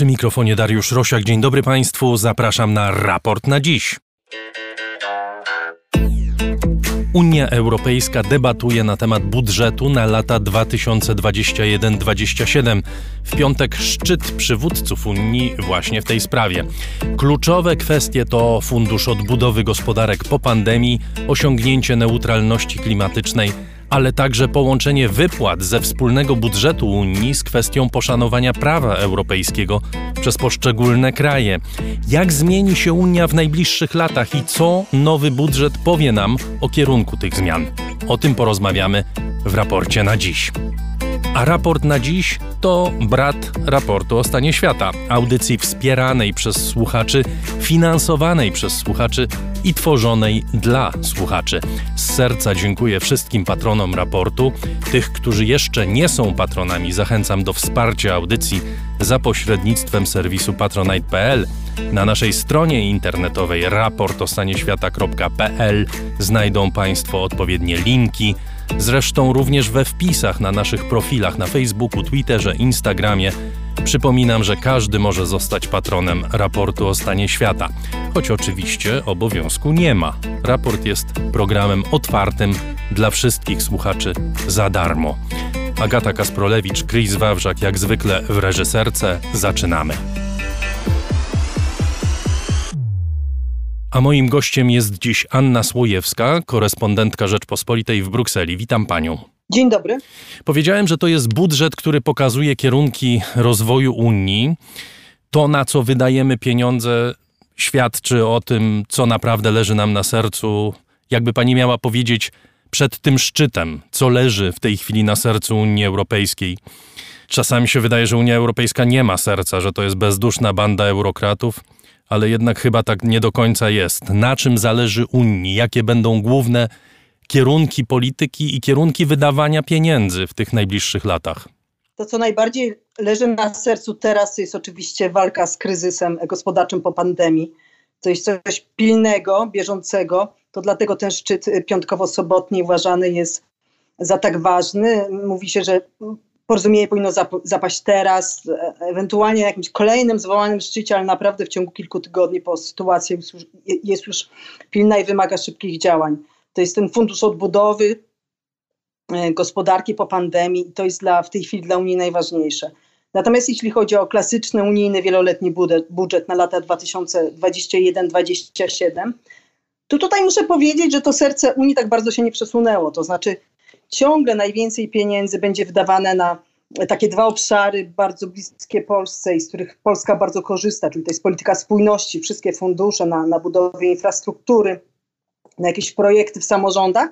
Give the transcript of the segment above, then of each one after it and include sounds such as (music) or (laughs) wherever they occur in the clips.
Przy mikrofonie Dariusz Rosiak. Dzień dobry Państwu. Zapraszam na raport na dziś. Unia Europejska debatuje na temat budżetu na lata 2021-2027. W piątek szczyt przywódców Unii właśnie w tej sprawie. Kluczowe kwestie to fundusz odbudowy gospodarek po pandemii, osiągnięcie neutralności klimatycznej ale także połączenie wypłat ze wspólnego budżetu Unii z kwestią poszanowania prawa europejskiego przez poszczególne kraje. Jak zmieni się Unia w najbliższych latach i co nowy budżet powie nam o kierunku tych zmian? O tym porozmawiamy w raporcie na dziś. A raport na dziś to brat raportu o stanie świata, audycji wspieranej przez słuchaczy, finansowanej przez słuchaczy i tworzonej dla słuchaczy. Z serca dziękuję wszystkim patronom raportu. Tych, którzy jeszcze nie są patronami, zachęcam do wsparcia audycji za pośrednictwem serwisu patronite.pl. Na naszej stronie internetowej raportostanieświata.pl znajdą Państwo odpowiednie linki Zresztą również we wpisach na naszych profilach na Facebooku, Twitterze, Instagramie. Przypominam, że każdy może zostać patronem raportu o stanie świata, choć oczywiście obowiązku nie ma. Raport jest programem otwartym dla wszystkich słuchaczy za darmo. Agata Kasprolewicz, Chris Wawrzak, jak zwykle w reżyserce. Zaczynamy. A moim gościem jest dziś Anna Słojewska, korespondentka Rzeczpospolitej w Brukseli. Witam panią. Dzień dobry. Powiedziałem, że to jest budżet, który pokazuje kierunki rozwoju Unii. To, na co wydajemy pieniądze, świadczy o tym, co naprawdę leży nam na sercu. Jakby pani miała powiedzieć przed tym szczytem, co leży w tej chwili na sercu Unii Europejskiej. Czasami się wydaje, że Unia Europejska nie ma serca, że to jest bezduszna banda eurokratów ale jednak chyba tak nie do końca jest. Na czym zależy Unii? Jakie będą główne kierunki polityki i kierunki wydawania pieniędzy w tych najbliższych latach? To, co najbardziej leży na sercu teraz, jest oczywiście walka z kryzysem gospodarczym po pandemii. To jest coś pilnego, bieżącego. To dlatego ten szczyt piątkowo-sobotni uważany jest za tak ważny. Mówi się, że porozumienie powinno zapaść teraz, e, ewentualnie na jakimś kolejnym zwołanym szczycie, ale naprawdę w ciągu kilku tygodni, po sytuacji jest już pilna i wymaga szybkich działań. To jest ten fundusz odbudowy e, gospodarki po pandemii i to jest dla, w tej chwili dla Unii najważniejsze. Natomiast jeśli chodzi o klasyczny unijny wieloletni budżet na lata 2021-2027, to tutaj muszę powiedzieć, że to serce Unii tak bardzo się nie przesunęło. To znaczy ciągle najwięcej pieniędzy będzie wydawane na takie dwa obszary bardzo bliskie Polsce i z których Polska bardzo korzysta, czyli to jest polityka spójności, wszystkie fundusze na, na budowę infrastruktury, na jakieś projekty w samorządach.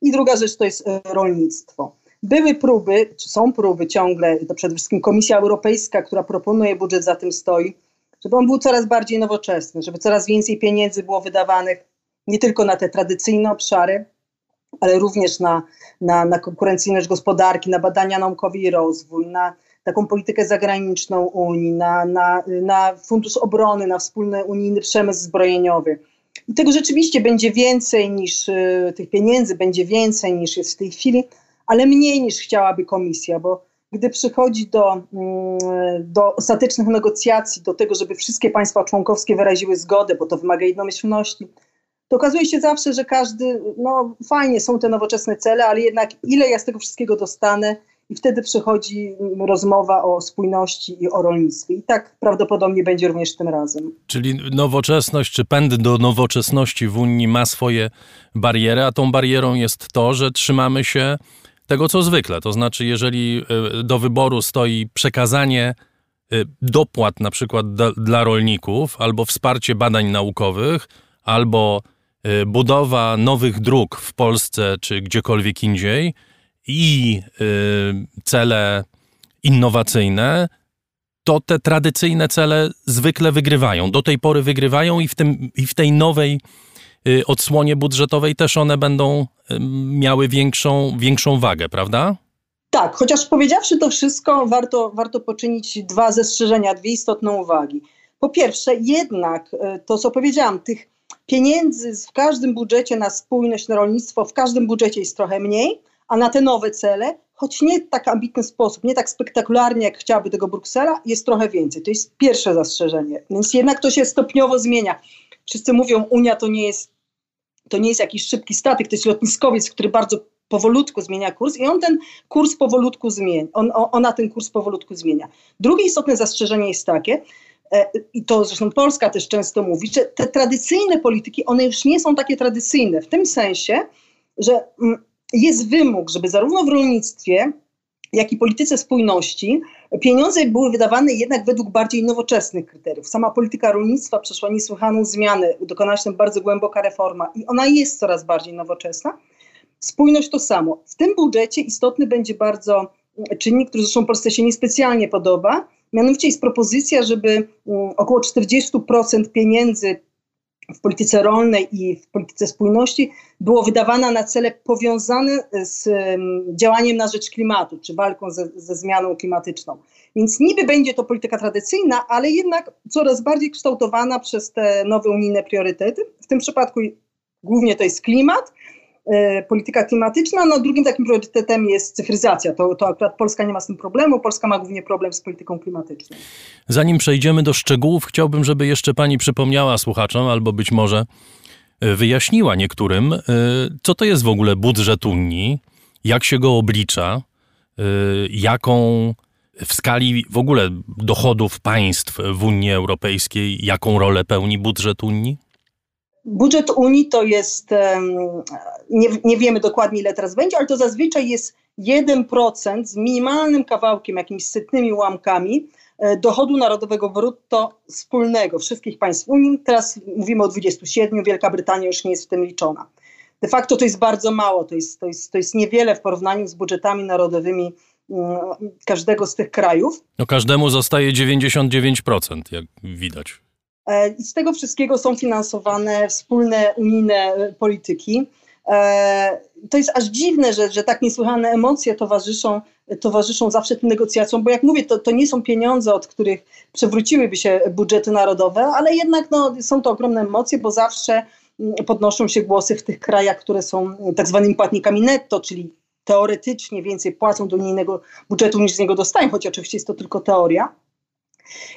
I druga rzecz to jest e, rolnictwo. Były próby, czy są próby ciągle, to przede wszystkim Komisja Europejska, która proponuje budżet, za tym stoi, żeby on był coraz bardziej nowoczesny, żeby coraz więcej pieniędzy było wydawanych nie tylko na te tradycyjne obszary, ale również na, na, na konkurencyjność gospodarki, na badania naukowe i rozwój, na taką politykę zagraniczną Unii, na, na, na fundusz obrony, na wspólny unijny przemysł zbrojeniowy. I tego rzeczywiście będzie więcej niż y, tych pieniędzy, będzie więcej niż jest w tej chwili, ale mniej niż chciałaby komisja, bo gdy przychodzi do, y, do ostatecznych negocjacji, do tego, żeby wszystkie państwa członkowskie wyraziły zgodę, bo to wymaga jednomyślności, to okazuje się zawsze, że każdy, no fajnie są te nowoczesne cele, ale jednak ile ja z tego wszystkiego dostanę i wtedy przychodzi rozmowa o spójności i o rolnictwie. I tak prawdopodobnie będzie również tym razem. Czyli nowoczesność, czy pęd do nowoczesności w Unii ma swoje bariery, a tą barierą jest to, że trzymamy się tego, co zwykle. To znaczy, jeżeli e, do wyboru stoi przekazanie e, dopłat na przykład dla rolników albo wsparcie badań naukowych, albo budowa nowych dróg w Polsce czy gdziekolwiek indziej i y, cele innowacyjne, to te tradycyjne cele zwykle wygrywają. Do tej pory wygrywają i w, tym, i w tej nowej y, odsłonie budżetowej też one będą miały większą, większą wagę, prawda? Tak, chociaż powiedziawszy to wszystko, warto, warto poczynić dwa zastrzeżenia, dwie istotne uwagi. Po pierwsze, jednak to, co powiedziałam, tych pieniędzy w każdym budżecie na spójność, na rolnictwo, w każdym budżecie jest trochę mniej, a na te nowe cele, choć nie w tak ambitny sposób, nie tak spektakularnie, jak chciałaby tego Bruksela, jest trochę więcej. To jest pierwsze zastrzeżenie. Więc jednak to się stopniowo zmienia. Wszyscy mówią, Unia to nie jest, to nie jest jakiś szybki statek, to jest lotniskowiec, który bardzo powolutku zmienia kurs i on ten kurs powolutku zmienia, on, ona ten kurs powolutku zmienia. Drugie istotne zastrzeżenie jest takie, i to zresztą Polska też często mówi, że te tradycyjne polityki, one już nie są takie tradycyjne, w tym sensie, że mm, jest wymóg, żeby zarówno w rolnictwie, jak i polityce spójności pieniądze były wydawane jednak według bardziej nowoczesnych kryteriów. Sama polityka rolnictwa przeszła niesłychaną zmianę, dokonała się bardzo głęboka reforma i ona jest coraz bardziej nowoczesna. Spójność to samo. W tym budżecie istotny będzie bardzo czynnik, który zresztą Polsce się niespecjalnie podoba, mianowicie jest propozycja, żeby około 40% pieniędzy w polityce rolnej i w polityce spójności było wydawana na cele powiązane z działaniem na rzecz klimatu, czy walką ze, ze, zmianą klimatyczną. Więc niby będzie to polityka tradycyjna, ale jednak coraz bardziej kształtowana przez te nowe unijne priorytety. W tym przypadku głównie to jest klimat, polityka klimatyczna. No, drugim takim priorytetem jest cyfryzacja. To, to akurat Polska nie ma z tym problemu. Polska ma głównie problem z polityką klimatyczną. Zanim przejdziemy do szczegółów, chciałbym, żeby jeszcze pani przypomniała słuchaczom, albo być może e, wyjaśniła niektórym, e, co to jest w ogóle budżet Unii, jak się go oblicza, jaką w skali w ogóle dochodów państw w Unii Europejskiej, jaką rolę pełni budżet Unii? Budżet Unii to jest, nie, nie wiemy dokładnie ile teraz będzie, ale to zazwyczaj jest 1% z minimalnym kawałkiem, jakimiś sytnymi ułamkami e, dochodu narodowego brutto wspólnego wszystkich państw Unii. Teraz mówimy o 27, Wielka Brytania już nie jest w tym liczona. De facto to jest bardzo mało, to jest, to jest, to jest niewiele w porównaniu z budżetami narodowymi mm, każdego z tych krajów. No każdemu zostaje 99%, jak widać. E, I z tego wszystkiego są finansowane wspólne unijne e, polityki. E, to jest aż dziwne, że, że tak niesłychane emocje towarzyszą, towarzyszą zawsze tym negocjacjom, bo jak mówię, to, to nie są pieniądze, od których przewróciłyby się budżety narodowe, ale jednak no, są to ogromne emocje, bo zawsze mm, podnoszą się głosy w tych krajach, które są tak zwanymi płatnikami netto, czyli teoretycznie więcej płacą do unijnego budżetu niż z niego dostają, choć oczywiście jest to tylko teoria.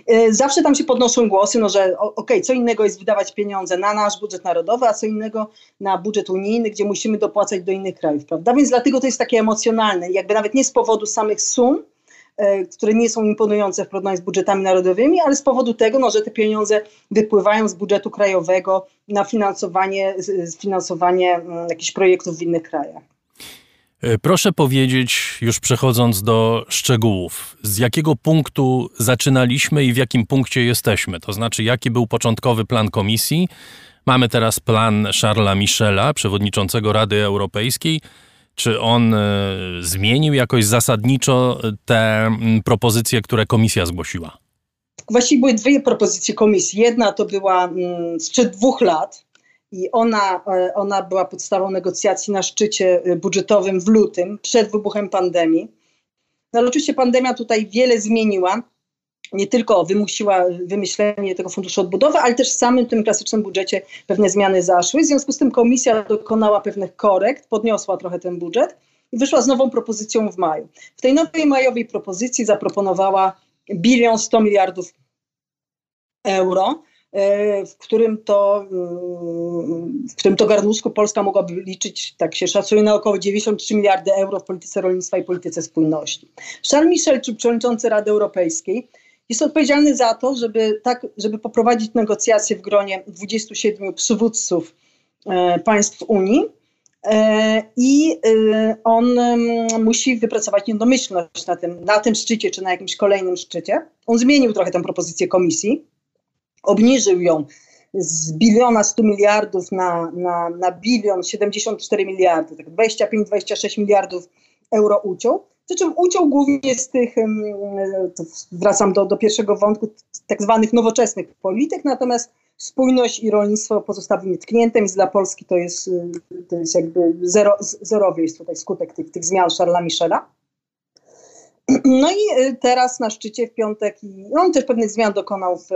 E, zawsze tam się podnoszą głosy, no, że okej, okay, co innego jest wydawać pieniądze na nasz budżet narodowy, a co innego na budżet unijny, gdzie musimy dopłacać do innych krajów, prawda? Więc dlatego to jest takie emocjonalne, jakby nawet nie z powodu samych sum, e, które nie są imponujące w porównaniu z budżetami narodowymi, ale z powodu tego, no, że te pieniądze wypływają z budżetu krajowego na finansowanie, finansowanie mm, jakichś projektów w innych krajach. E, proszę powiedzieć, już przechodząc do szczegółów, z jakiego punktu zaczynaliśmy i w jakim punkcie jesteśmy? To znaczy, jaki był początkowy plan komisji? Mamy teraz plan Charlesa Michela, przewodniczącego Rady Europejskiej. Czy on e, zmienił jakoś zasadniczo te propozycje, które komisja zgłosiła? Właściwie były dwie propozycje komisji. Jedna to była sprzed dwóch lat, i ona, e, ona była podstawą negocjacji na szczycie e, budżetowym w lutym, przed wybuchem pandemii. No ale oczywiście pandemia tutaj wiele zmieniła. Nie tylko wymusiła wymyślenie tego funduszu odbudowy, ale też w samym tym klasycznym budżecie pewne zmiany zaszły. W związku z tym komisja dokonała pewnych korekt, podniosła trochę ten budżet i wyszła z nową propozycją w maju. W tej nowej majowej propozycji zaproponowała bilion 100 miliardów euro E, w którym to, mm, w którym to garnuszku Polska mogłaby liczyć, tak się szacuje, na około 93 miliardy euro w polityce rolnictwa i polityce spójności. Charles Michel, czy przewodniczący Rady Europejskiej, jest odpowiedzialny za to, żeby, tak, żeby poprowadzić negocjacje w gronie 27 przywódców e, państw Unii. E, I on musi wypracować niedomyślność na tym, na tym szczycie, czy na jakimś kolejnym szczycie. On zmienił trochę tę propozycję komisji obniżył ją z biliona 100 miliardów na, na, na bilion 74 miliardy, tak 25-26 miliardów euro uciął. Przy czym uciął głównie z tych, wracam do, do pierwszego wątku, tak zwanych nowoczesnych polityk, natomiast spójność i rolnictwo pozostawił nietknięte, więc dla Polski to jest, to jest jakby zero, zerowy jest tutaj skutek tych, tych zmian Charlesa Michela. No i y, teraz na szczycie w piątek, on też pewnych zmian dokonał w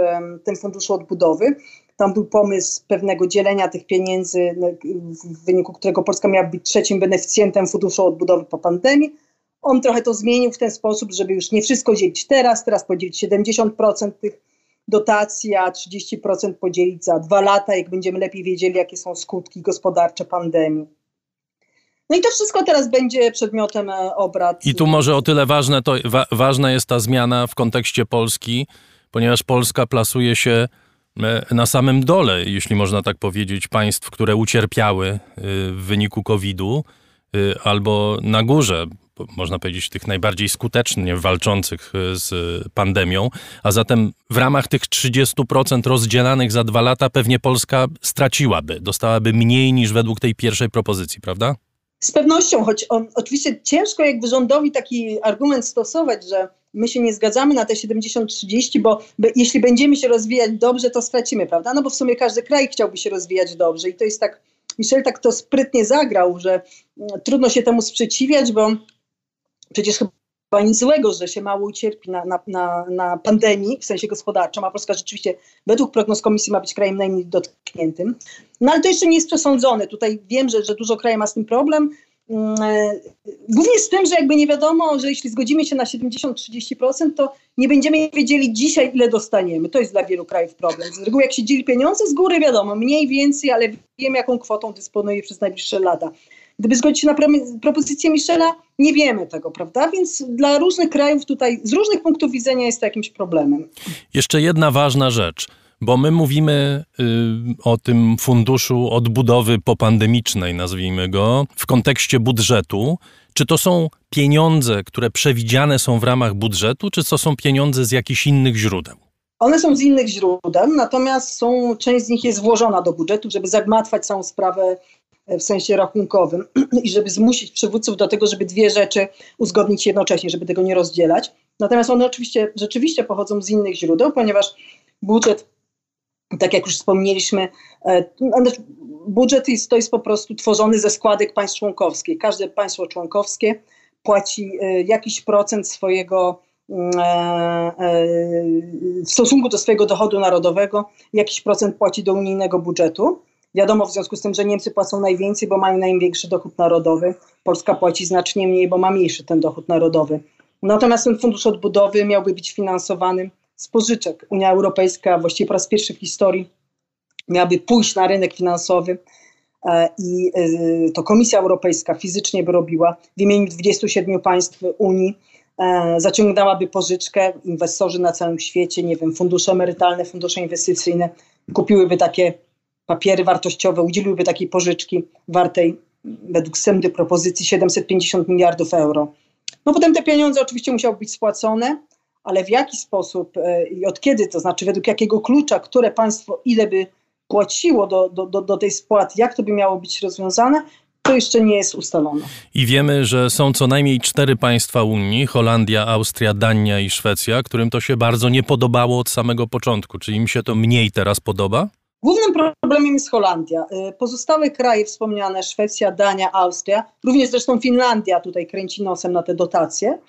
tym funduszu odbudowy. Tam był pomysł pewnego dzielenia tych pieniędzy, no, w wyniku którego Polska miała być trzecim beneficjentem funduszu odbudowy po pandemii. On trochę to zmienił w ten sposób, żeby już nie wszystko dzielić teraz, teraz podzielić 70% tych dotacji, a 30% podzielić za dwa lata, jak będziemy lepiej wiedzieli, jakie są skutki gospodarcze pandemii. No i to wszystko teraz będzie przedmiotem e, obrad. I tu może o tyle ważne, to wa ważna jest ta zmiana w kontekście Polski, ponieważ Polska plasuje się e, na samym dole, jeśli można tak powiedzieć, państw, które ucierpiały e, w wyniku COVID-u, albo na górze, można powiedzieć, tych najbardziej skutecznie walczących z pandemią. A zatem w ramach tych 30% rozdzielanych za dwa lata pewnie Polska straciłaby, dostałaby mniej niż według tej pierwszej propozycji, prawda? Z pewnością, choć on, oczywiście ciężko jakby rządowi taki argument stosować, że my się nie zgadzamy na te 70-30, bo jeśli będziemy się rozwijać dobrze, to stracimy, prawda? No bo w sumie każdy kraj chciałby się rozwijać dobrze i to jest tak, Michel tak to sprytnie zagrał, że mm, trudno się temu sprzeciwiać, bo przecież chyba nic złego, że się mało ucierpi na, na, na, na pandemii w sensie gospodarczym, a Polska rzeczywiście według prognoz komisji ma być krajem najmniej dotkniętym. No ale to jeszcze nie jest przesądzone. Tutaj wiem, że, że dużo krajów ma z tym problem. Mm, głównie z tym, że jakby nie wiadomo, że jeśli zgodzimy się na 70-30%, to nie będziemy wiedzieli dzisiaj, ile dostaniemy. To jest dla wielu krajów problem. Z reguły jak się dzieli pieniądze, z góry wiadomo, mniej, więcej, ale wiem, jaką kwotą dysponuje przez najbliższe lata. Gdyby zgodzić się na propozycję Michela, nie wiemy tego, prawda? Więc dla różnych krajów tutaj, z różnych punktów widzenia jest to jakimś problemem. Jeszcze jedna ważna rzecz bo my mówimy y, o tym funduszu odbudowy popandemicznej, nazwijmy go, w kontekście budżetu. Czy to są pieniądze, które przewidziane są w ramach budżetu, czy to są pieniądze z jakichś innych źródeł? One są z innych źródeł, natomiast są, część z nich jest włożona do budżetu, żeby zagmatwać całą sprawę w sensie rachunkowym (clears throat) i żeby zmusić przywódców do tego, żeby dwie rzeczy uzgodnić jednocześnie, żeby tego nie rozdzielać. Natomiast one oczywiście rzeczywiście pochodzą z innych źródeł, ponieważ budżet, tak jak już wspomnieliśmy, e, budżet jest, to jest po prostu tworzony ze składek państw członkowskich. Każde państwo członkowskie płaci e, jakiś procent swojego mm, e, w stosunku do swojego dochodu narodowego, jakiś procent płaci do unijnego budżetu. Wiadomo w związku z tym, że Niemcy płacą najwięcej, bo mają największy dochód narodowy. Polska płaci znacznie mniej, bo ma mniejszy ten dochód narodowy. Natomiast ten fundusz odbudowy miałby być finansowany z pożyczek. Unia Europejska właściwie po raz pierwszy w historii miałaby pójść na rynek finansowy e, i e, to Komisja Europejska fizycznie by robiła w imieniu 27 państw Unii, e, zaciągnęłaby pożyczkę, inwestorzy na całym świecie, nie wiem, fundusze emerytalne, fundusze inwestycyjne kupiłyby takie papiery wartościowe udzieliłyby takiej pożyczki wartej według wstępnej propozycji 750 miliardów euro. No potem te pieniądze oczywiście musiały być spłacone, ale w jaki sposób e, i od kiedy, to znaczy według jakiego klucza, które państwo ile by płaciło do, do, do tej spłaty, jak to by miało być rozwiązane, to jeszcze nie jest ustalone. I wiemy, że są co najmniej cztery państwa Unii Holandia, Austria, Dania i Szwecja którym to się bardzo nie podobało od samego początku. Czy im się to mniej teraz podoba? Głównym problemem jest Holandia. Y, pozostałe kraje wspomniane, Szwecja, Dania, Austria, również zresztą Finlandia tutaj kręci nosem na te dotacje.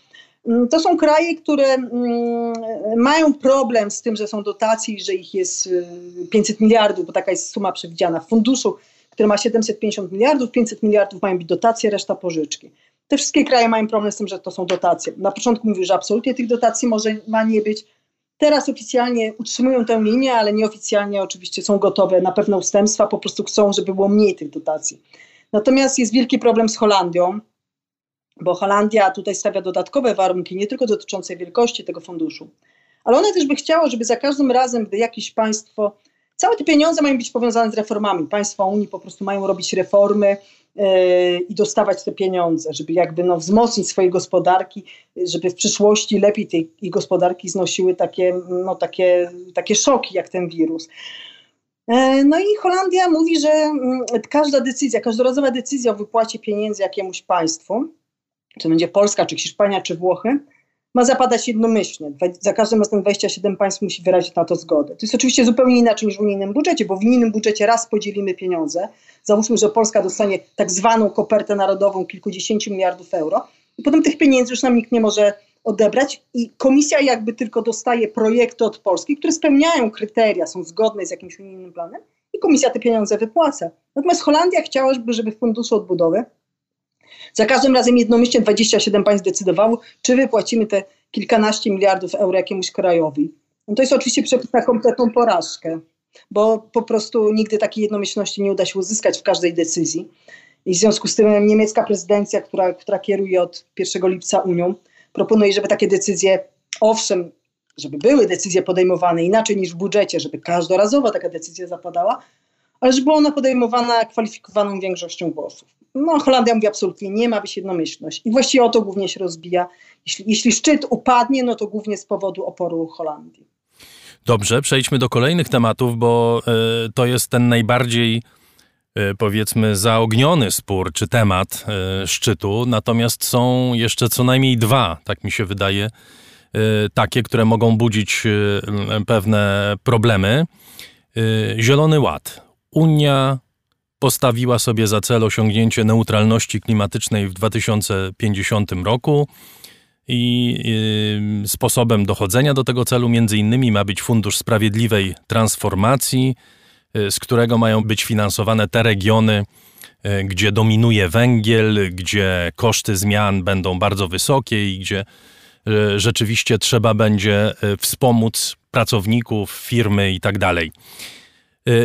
Mm, to są kraje, które mm, mają problem z tym, że są dotacje, że ich jest 500 y, miliardów, bo taka jest suma przewidziana w funduszu, który ma 750 miliardów, 500 miliardów mają być dotacje, reszta pożyczki. Te wszystkie kraje mają problem z tym, że to są dotacje. Na początku mówił, że absolutnie tych dotacji może ma nie być, Teraz oficjalnie utrzymują tę linię, ale nieoficjalnie oczywiście są gotowe na pewne ustępstwa, po prostu chcą, żeby było mniej tych dotacji. Natomiast jest wielki problem z Holandią, bo Holandia tutaj stawia dodatkowe warunki, nie tylko dotyczące wielkości tego funduszu, ale ona też by chciała, żeby za każdym razem, gdy jakieś państwo, całe te pieniądze mają być powiązane z reformami. Państwa Unii po prostu mają robić reformy, i dostawać te pieniądze, żeby jakby no, wzmocnić swoje gospodarki, żeby w przyszłości lepiej tej gospodarki znosiły takie, no, takie, takie szoki jak ten wirus. E, no i Holandia mówi, że mm, każda decyzja, każdorazowa decyzja o wypłacie pieniędzy jakiemuś państwu, czy będzie Polska, czy Hiszpania, czy Włochy, ma zapadać jednomyślnie. Za każdym razem 27 państw musi wyrazić na to zgodę. To jest oczywiście zupełnie inaczej niż w unijnym budżecie, bo w unijnym budżecie raz podzielimy pieniądze. Załóżmy, że Polska dostanie tak zwaną kopertę narodową kilkudziesięciu miliardów euro i potem tych pieniędzy już nam nikt nie może odebrać i komisja jakby tylko dostaje projekty od Polski, które spełniają kryteria, są zgodne z jakimś unijnym planem i komisja te pieniądze wypłaca. Natomiast Holandia chciałaby, żeby w funduszu odbudowy Za każdym razem jednomyślnie 27 państw decydowało, czy wypłacimy te kilkanaście miliardów euro jakiemuś krajowi. No to jest oczywiście przepis na kompletną porażkę, bo po prostu nigdy takiej jednomyślności nie uda się uzyskać w każdej decyzji. I w związku z tym niemiecka prezydencja, która, która kieruje od 1 lipca Unią, proponuje, żeby takie decyzje, owszem, żeby były decyzje podejmowane inaczej niż w budżecie, żeby każdorazowo taka decyzja zapadała, ale żeby była ona podejmowana kwalifikowaną większością głosów. No, Holandia mówi absolutnie nie ma być jednomyślność. I właściwie o to głównie się rozbija. Jeśli, jeśli szczyt upadnie, no to głównie z powodu oporu Holandii. Dobrze, przejdźmy do kolejnych tematów, bo y, to jest ten najbardziej y, powiedzmy zaogniony spór czy temat y, szczytu. Natomiast są jeszcze co najmniej dwa, tak mi się wydaje, takie, które mogą budzić pewne problemy. Zielony Ład. Unia postawiła sobie za cel osiągnięcie neutralności klimatycznej w 2050 roku. I sposobem dochodzenia do tego celu, między innymi, ma być Fundusz Sprawiedliwej Transformacji, y, z którego mają być finansowane te regiony, y, gdzie dominuje węgiel, gdzie koszty zmian będą bardzo wysokie i gdzie y, rzeczywiście trzeba będzie wspomóc pracowników, firmy i tak dalej.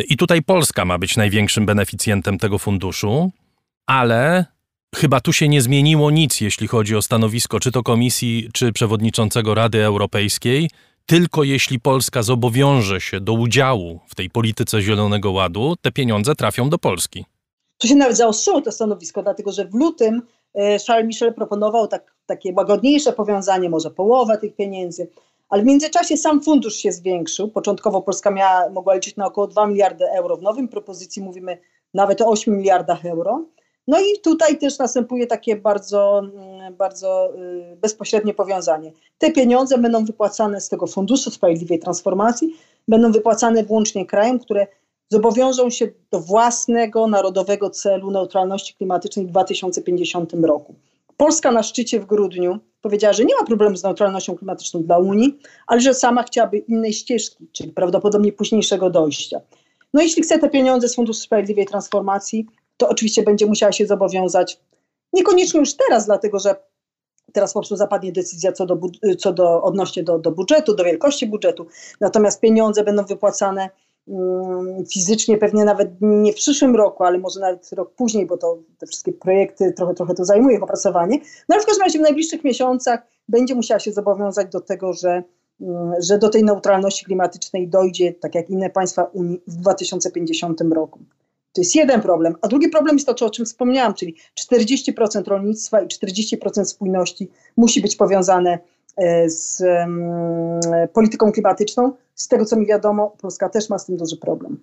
I tutaj Polska ma być największym beneficjentem tego funduszu, ale chyba tu się nie zmieniło nic, jeśli chodzi o stanowisko czy to komisji, czy przewodniczącego Rady Europejskiej. Tylko jeśli Polska zobowiąże się do udziału w tej polityce Zielonego Ładu, te pieniądze trafią do Polski. Tu się nawet zaostrzyło to stanowisko, dlatego że w lutym e, Charles Michel proponował tak, takie łagodniejsze powiązanie, może połowę tych pieniędzy, ale w międzyczasie sam fundusz się zwiększył. Początkowo Polska miała, mogła liczyć na około 2 miliardy euro. W nowym propozycji mówimy nawet o 8 miliardach euro. No i tutaj też następuje takie bardzo, mm, bardzo y, bezpośrednie powiązanie. Te pieniądze będą wypłacane z tego Funduszu Sprawiedliwej Transformacji, będą wypłacane wyłącznie krajom, które zobowiążą się do własnego narodowego celu neutralności klimatycznej w 2050 roku. Polska na szczycie w grudniu powiedziała, że nie ma problemu z neutralnością klimatyczną dla Unii, ale że sama chciałaby innej ścieżki, czyli prawdopodobnie późniejszego dojścia. No jeśli chce te pieniądze z Funduszu Sprawiedliwej Transformacji, to oczywiście będzie musiała się zobowiązać, niekoniecznie już teraz, dlatego że teraz po prostu zapadnie decyzja co do, co do odnośnie do, do budżetu, do wielkości budżetu, natomiast pieniądze będą wypłacane fizycznie pewnie nawet nie w przyszłym roku, ale może nawet rok później, bo to te wszystkie projekty trochę, trochę to zajmuje ich opracowanie. No ale w każdym razie w najbliższych miesiącach będzie musiała się zobowiązać do tego, że, um, że do tej neutralności klimatycznej dojdzie, tak jak inne państwa Unii, w 2050 roku. To jest jeden problem. A drugi problem jest to, o czym wspomniałam, czyli 40% rolnictwa i 40% spójności musi być powiązane z um, polityką klimatyczną. Z tego, co mi wiadomo, Polska też ma z tym duży problem.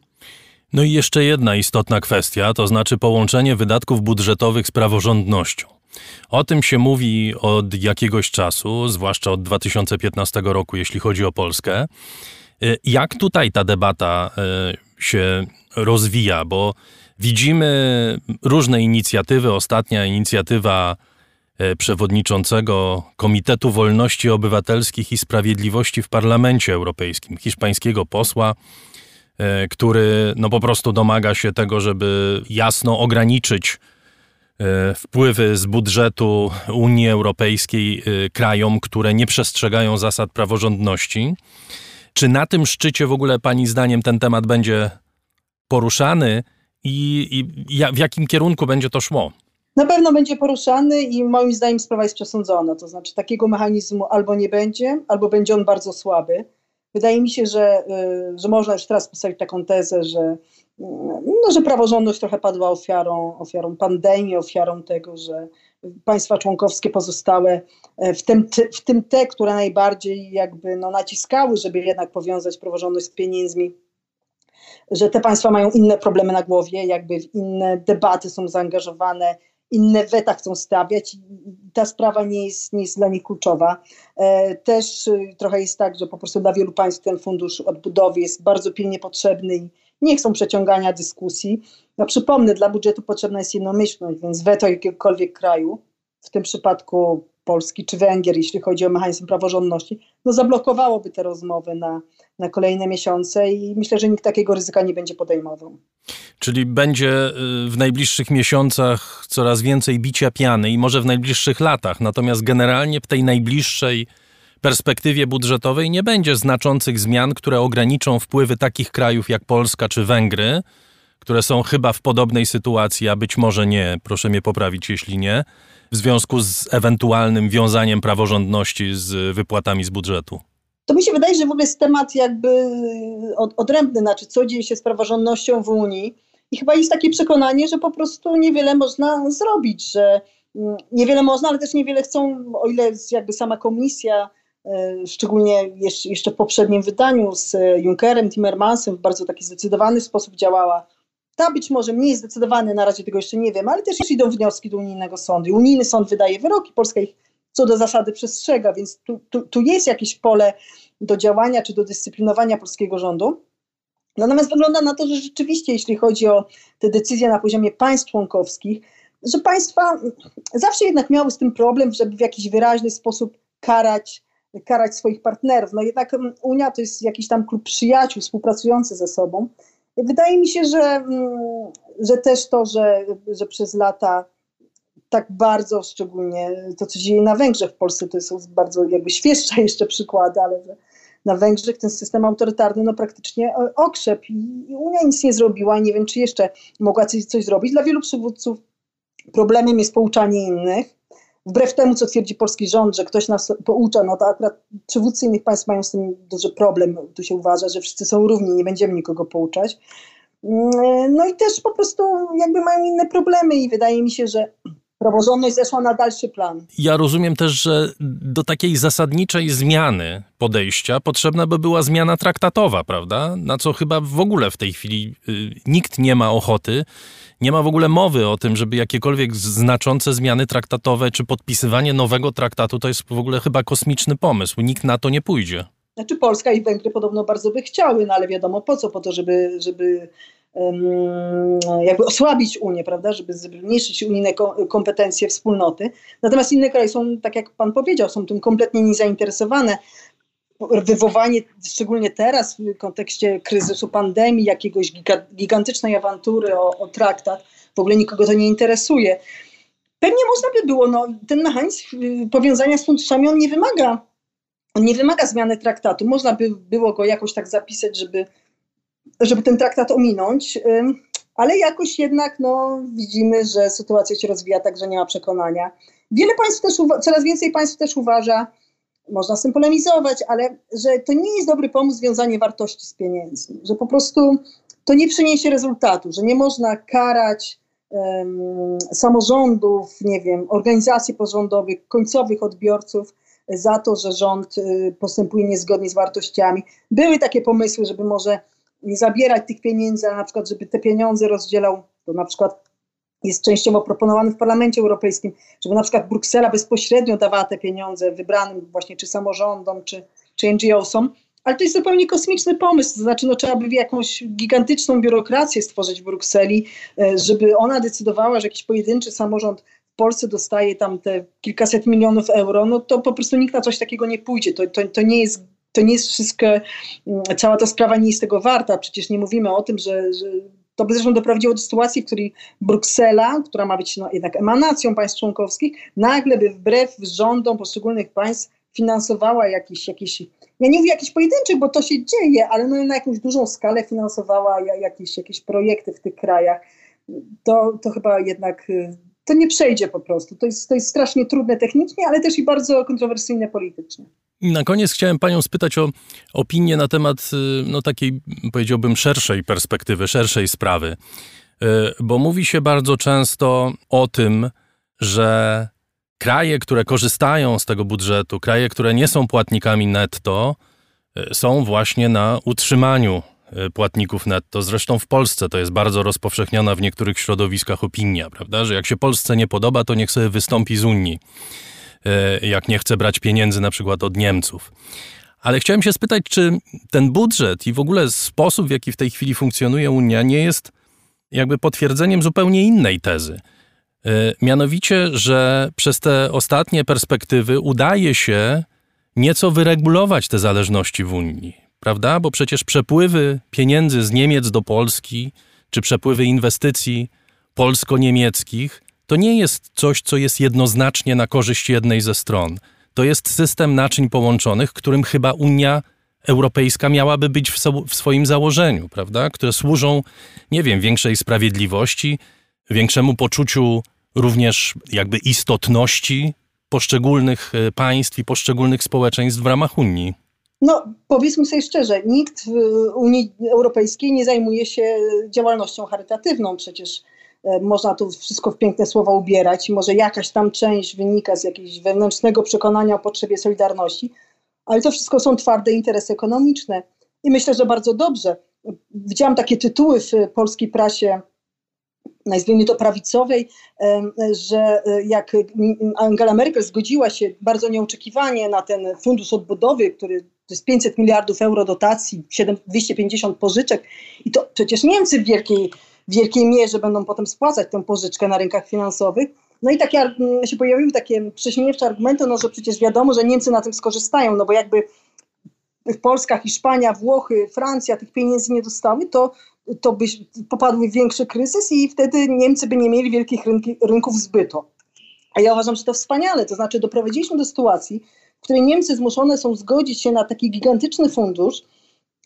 No i jeszcze jedna istotna kwestia, to znaczy połączenie wydatków budżetowych z praworządnością. O tym się mówi od jakiegoś czasu, zwłaszcza od 2015 roku, jeśli chodzi o Polskę. E, jak tutaj ta debata e, się rozwija, bo widzimy różne inicjatywy. Ostatnia inicjatywa e, przewodniczącego Komitetu Wolności Obywatelskich i Sprawiedliwości w Parlamencie Europejskim, hiszpańskiego posła, e, który no po prostu domaga się tego, żeby jasno ograniczyć e, wpływy z budżetu Unii Europejskiej krajom, które nie przestrzegają zasad praworządności. Czy na tym szczycie w ogóle Pani zdaniem ten temat będzie poruszany i, i w jakim kierunku będzie to szło? Na pewno będzie poruszany i moim zdaniem sprawa jest przesądzona. To znaczy, takiego mechanizmu albo nie będzie, albo będzie on bardzo słaby. Wydaje mi się, że, y, że można już teraz postawić taką tezę, że, y, no, że praworządność trochę padła ofiarą, ofiarą pandemii, ofiarą tego, że państwa członkowskie pozostałe, e, w tym, w tym te, które najbardziej jakby no, naciskały, żeby jednak powiązać praworządność z pieniędzmi, że te państwa mają inne problemy na głowie, jakby w inne debaty są zaangażowane, inne weta chcą stawiać ta sprawa nie jest, nie jest dla nich kluczowa. E, też y, trochę jest tak, że po prostu dla wielu państw ten fundusz odbudowy jest bardzo pilnie potrzebny i nie chcą przeciągania dyskusji. No przypomnę, dla budżetu potrzebna jest jednomyślność, więc weto jakiegokolwiek kraju, w tym przypadku Polski czy Węgier, jeśli chodzi o mechanizm praworządności, no zablokowałoby te rozmowy na, na kolejne miesiące i myślę, że nikt takiego ryzyka nie będzie podejmował. Czyli będzie y, w najbliższych miesiącach coraz więcej bicia piany i może w najbliższych latach, natomiast generalnie w tej najbliższej perspektywie budżetowej nie będzie znaczących zmian, które ograniczą wpływy takich krajów jak Polska czy Węgry, które są chyba w podobnej sytuacji, a być może nie, proszę mnie poprawić, jeśli nie, w związku z ewentualnym wiązaniem praworządności z wypłatami z budżetu? To mi się wydaje, że w ogóle jest temat jakby od, odrębny, znaczy co dzieje się z praworządnością w Unii. I chyba jest takie przekonanie, że po prostu niewiele można zrobić, że mm, niewiele można, ale też niewiele chcą, o ile jakby sama komisja, e, szczególnie jeszcze w poprzednim wydaniu z Junckerem, Timmermansem w bardzo taki zdecydowany sposób działała ta być może mniej zdecydowany, na razie tego jeszcze nie wiem, ale też idą wnioski do unijnego sądu. Unijny sąd wydaje wyroki, Polska ich co do zasady przestrzega, więc tu, tu, tu jest jakieś pole do działania czy do dyscyplinowania polskiego rządu. Natomiast wygląda na to, że rzeczywiście, jeśli chodzi o te decyzje na poziomie państw członkowskich, że państwa zawsze jednak miały z tym problem, żeby w jakiś wyraźny sposób karać, karać swoich partnerów. No jednak Unia to jest jakiś tam klub przyjaciół współpracujący ze sobą. Wydaje mi się, że, mm, że też to, że, że przez lata tak bardzo, szczególnie to, co dzieje na Węgrzech w Polsce, to są bardzo jakby świeższe (laughs) jeszcze przykłady, ale że na Węgrzech ten system autorytarny no praktycznie okrzep i, i Unia nic nie zrobiła. Nie wiem, czy jeszcze mogła coś, coś zrobić. Dla wielu przywódców problemem jest pouczanie innych wbrew temu, co twierdzi polski rząd, że ktoś nas poucza, no to akurat przywódcy innych państw mają z tym duży problem. Tu się uważa, że wszyscy są równi, nie będziemy nikogo pouczać. Mm, no i też po prostu jakby mają inne problemy i wydaje mi się, że praworządność zeszła na dalszy plan. Ja rozumiem też, że do takiej zasadniczej zmiany podejścia potrzebna by była zmiana traktatowa, prawda? Na co chyba w ogóle w tej chwili y, nikt nie ma ochoty. Nie ma w ogóle mowy o tym, żeby jakiekolwiek znaczące zmiany traktatowe czy podpisywanie nowego traktatu to jest w ogóle chyba kosmiczny pomysł. Nikt na to nie pójdzie. Znaczy Polska i Węgry podobno bardzo by chciały, no ale wiadomo po co, po to, żeby, żeby jakby osłabić Unię, prawda, żeby zmniejszyć unijne kompetencje wspólnoty. Natomiast inne kraje są, tak jak pan powiedział, są tym kompletnie niezainteresowane. Wywołanie, szczególnie teraz w kontekście kryzysu pandemii, jakiegoś gigantycznej awantury o, o traktat, w ogóle nikogo to nie interesuje. Pewnie można by było, no, ten mechanizm y, powiązania z funduszami, on nie wymaga, on nie wymaga zmiany traktatu. Można by było go jakoś tak zapisać, żeby żeby ten traktat ominąć, ale jakoś jednak no, widzimy, że sytuacja się rozwija tak, że nie ma przekonania. Wiele państw też, coraz więcej państw też uważa, można z tym polemizować, ale że to nie jest dobry pomysł związanie wartości z pieniędzmi, że po prostu to nie przyniesie rezultatu, że nie można karać um, samorządów, nie wiem, organizacji pozarządowych, końcowych odbiorców za to, że rząd y, postępuje niezgodnie z wartościami. Były takie pomysły, żeby może nie zabierać tych pieniędzy, ale na przykład, żeby te pieniądze rozdzielał, to na przykład jest częściowo proponowany w Parlamencie Europejskim, żeby na przykład Bruksela bezpośrednio dawała te pieniądze wybranym właśnie czy samorządom, czy, czy NGO-som, ale to jest zupełnie kosmiczny pomysł, to znaczy no, trzeba by jakąś gigantyczną biurokrację stworzyć w Brukseli, e, żeby ona decydowała, że jakiś pojedynczy samorząd w Polsce dostaje tam te kilkaset milionów euro, no to po prostu nikt na coś takiego nie pójdzie, to, to, to nie jest to nie jest wszystko, mm, cała ta sprawa nie jest tego warta. Przecież nie mówimy o tym, że, że to by zresztą doprowadziło do sytuacji, w której Bruksela, która ma być no, jednak emanacją państw członkowskich, nagle by wbrew rządom poszczególnych państw finansowała jakiś, jakiś ja nie mówię jakiś pojedynczych, bo to się dzieje, ale no na jakąś dużą skalę finansowała jakieś, jakieś projekty w tych krajach. To, to chyba jednak y, to nie przejdzie po prostu. To jest, to jest strasznie trudne technicznie, ale też i bardzo kontrowersyjne politycznie. Na koniec chciałem Panią spytać o opinię na temat y, no, takiej, powiedziałbym, szerszej perspektywy, szerszej sprawy. Y, bo mówi się bardzo często o tym, że kraje, które korzystają z tego budżetu, kraje, które nie są płatnikami netto, y, są właśnie na utrzymaniu płatników netto. Zresztą w Polsce to jest bardzo rozpowszechniona w niektórych środowiskach opinia, prawda? Że jak się Polsce nie podoba, to niech sobie wystąpi z Unii. E, jak nie chce brać pieniędzy na przykład od Niemców. Ale chciałem się spytać, czy ten budżet i w ogóle sposób, w jaki w tej chwili funkcjonuje Unia, nie jest jakby potwierdzeniem zupełnie innej tezy. Mianowicie, że przez te ostatnie perspektywy udaje się nieco wyregulować te zależności w Unii, prawda? Bo przecież przepływy pieniędzy z Niemiec do Polski, czy przepływy inwestycji polsko-niemieckich, to nie jest coś, co jest jednoznacznie na korzyść jednej ze stron. To jest system naczyń połączonych, którym chyba Unia Europejska miałaby być w, so, w swoim założeniu, prawda? Które służą, nie wiem, większej sprawiedliwości, większemu poczuciu również jakby istotności poszczególnych e, państw i poszczególnych społeczeństw w ramach Unii. No, powiedzmy sobie szczerze, nikt w Unii Europejskiej nie zajmuje się działalnością charytatywną. Przecież można to wszystko w piękne słowa ubierać. Może jakaś tam część wynika z jakiegoś wewnętrznego przekonania o potrzebie solidarności, ale to wszystko są twarde interesy ekonomiczne. I myślę, że bardzo dobrze. Widziałam takie tytuły w polskiej prasie nazwijmy to prawicowej, że e, jak Angela Merkel zgodziła się bardzo nieoczekiwanie na ten fundusz odbudowy, który to jest 500 miliardów euro dotacji, 7, 250 pożyczek i to przecież Niemcy w wielkiej, w wielkiej mierze będą potem spłacać tę pożyczkę na rynkach finansowych. No i takie się pojawiły takie prześmiewcze argumenty, no że przecież wiadomo, że Niemcy na tym skorzystają, no bo jakby Polska, Hiszpania, Włochy, Francja tych pieniędzy nie dostały, to to by popadły w większy kryzys i wtedy Niemcy by nie mieli wielkich rynki, rynków zbytu. A ja uważam, że to wspaniale, to znaczy doprowadziliśmy do sytuacji, w której Niemcy zmuszone są zgodzić się na taki gigantyczny fundusz,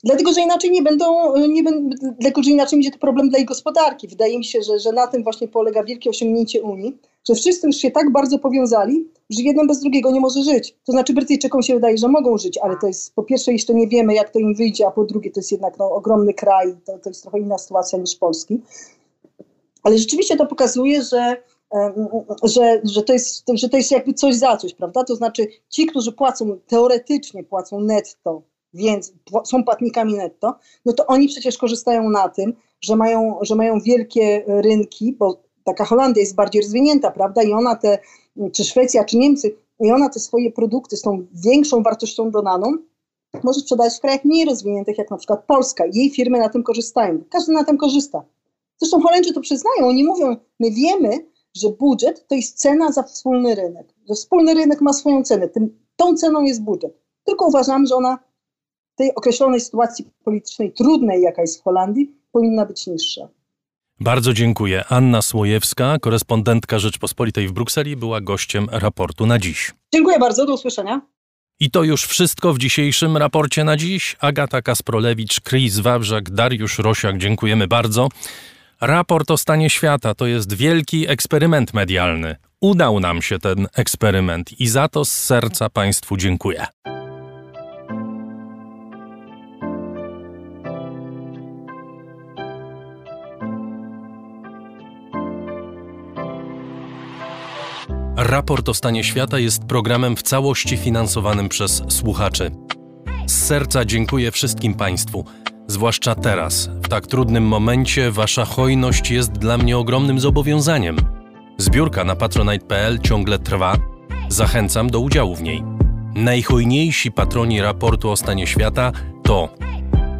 dlatego że inaczej nie będą, nie będą dlatego że inaczej będzie to problem dla ich gospodarki. Wydaje mi się, że, że na tym właśnie polega wielkie osiągnięcie Unii, że wszyscy już się tak bardzo powiązali, że jeden bez drugiego nie może żyć. To znaczy Brytyjczykom się wydaje, że mogą żyć, ale to jest po pierwsze jeszcze nie wiemy, jak to im wyjdzie, a po drugie to jest jednak no, ogromny kraj, to, to jest trochę inna sytuacja niż Polski. Ale rzeczywiście to pokazuje, że, że, że, to jest, że to jest jakby coś za coś, prawda? To znaczy ci, którzy płacą, teoretycznie płacą netto, więc są płatnikami netto, no to oni przecież korzystają na tym, że mają, że mają wielkie rynki, bo taka Holandia jest bardziej rozwinięta, prawda? I ona te, czy Szwecja, czy Niemcy, i ona te swoje produkty z tą większą wartością dodaną może sprzedać w krajach mniej rozwiniętych, jak na przykład Polska. Jej firmy na tym korzystają. Każdy na tym korzysta. Zresztą Holendrzy to przyznają. Oni mówią, my wiemy, że budżet to jest cena za wspólny rynek. Że wspólny rynek ma swoją cenę. Tym, tą ceną jest budżet. Tylko uważam, że ona tej określonej sytuacji politycznej, trudnej, jaka jest w Holandii, powinna być niższa. Bardzo dziękuję. Anna Słojewska, korespondentka Rzeczpospolitej w Brukseli, była gościem raportu na dziś. Dziękuję bardzo, do usłyszenia. I to już wszystko w dzisiejszym raporcie na dziś. Agata Kasprolewicz, Chris Wawrzak, Dariusz Rosiak, dziękujemy bardzo. Raport o stanie świata to jest wielki eksperyment medialny. Udał nam się ten eksperyment i za to z serca Państwu dziękuję. Raport o stanie świata jest programem w całości finansowanym przez słuchaczy. Z serca dziękuję wszystkim Państwu, zwłaszcza teraz, w tak trudnym momencie, Wasza hojność jest dla mnie ogromnym zobowiązaniem. Zbiórka na patronite.pl ciągle trwa. Zachęcam do udziału w niej. Najhojniejsi patroni raportu o stanie świata to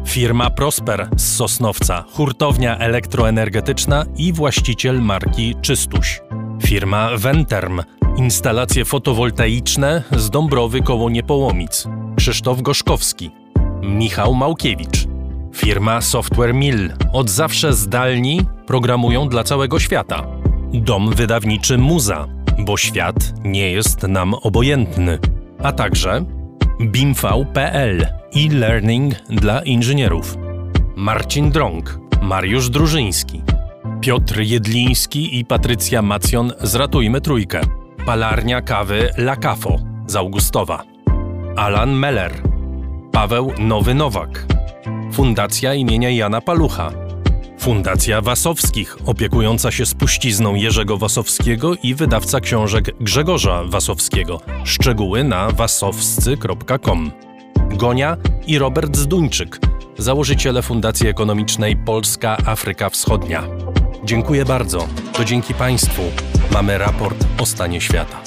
firma Prosper z Sosnowca, hurtownia elektroenergetyczna i właściciel marki Czystuś. Firma Venterm, instalacje fotowoltaiczne z Dąbrowy koło Niepołomic. Krzysztof Goszkowski. Michał Małkiewicz. Firma Software Mill. Od zawsze zdalni programują dla całego świata. Dom wydawniczy Muza, bo świat nie jest nam obojętny. A także BIMV.pl e-learning dla inżynierów. Marcin Drąg, Mariusz Drużyński, Piotr Jedliński i Patrycja Macjon z Ratujmy Trójkę. Palarnia kawy La Cafo z Augustowa. Alan Meller. Paweł Nowy Nowak. Fundacja imienia Jana Palucha. Fundacja Wasowskich, opiekująca się spuścizną Jerzego Wasowskiego i wydawca książek Grzegorza Wasowskiego. Szczegóły na wasowscy.com. Gonia i Robert Zduńczyk, założyciele Fundacji Ekonomicznej Polska Afryka Wschodnia. Dziękuję bardzo. To dzięki Państwu mamy raport o stanie świata.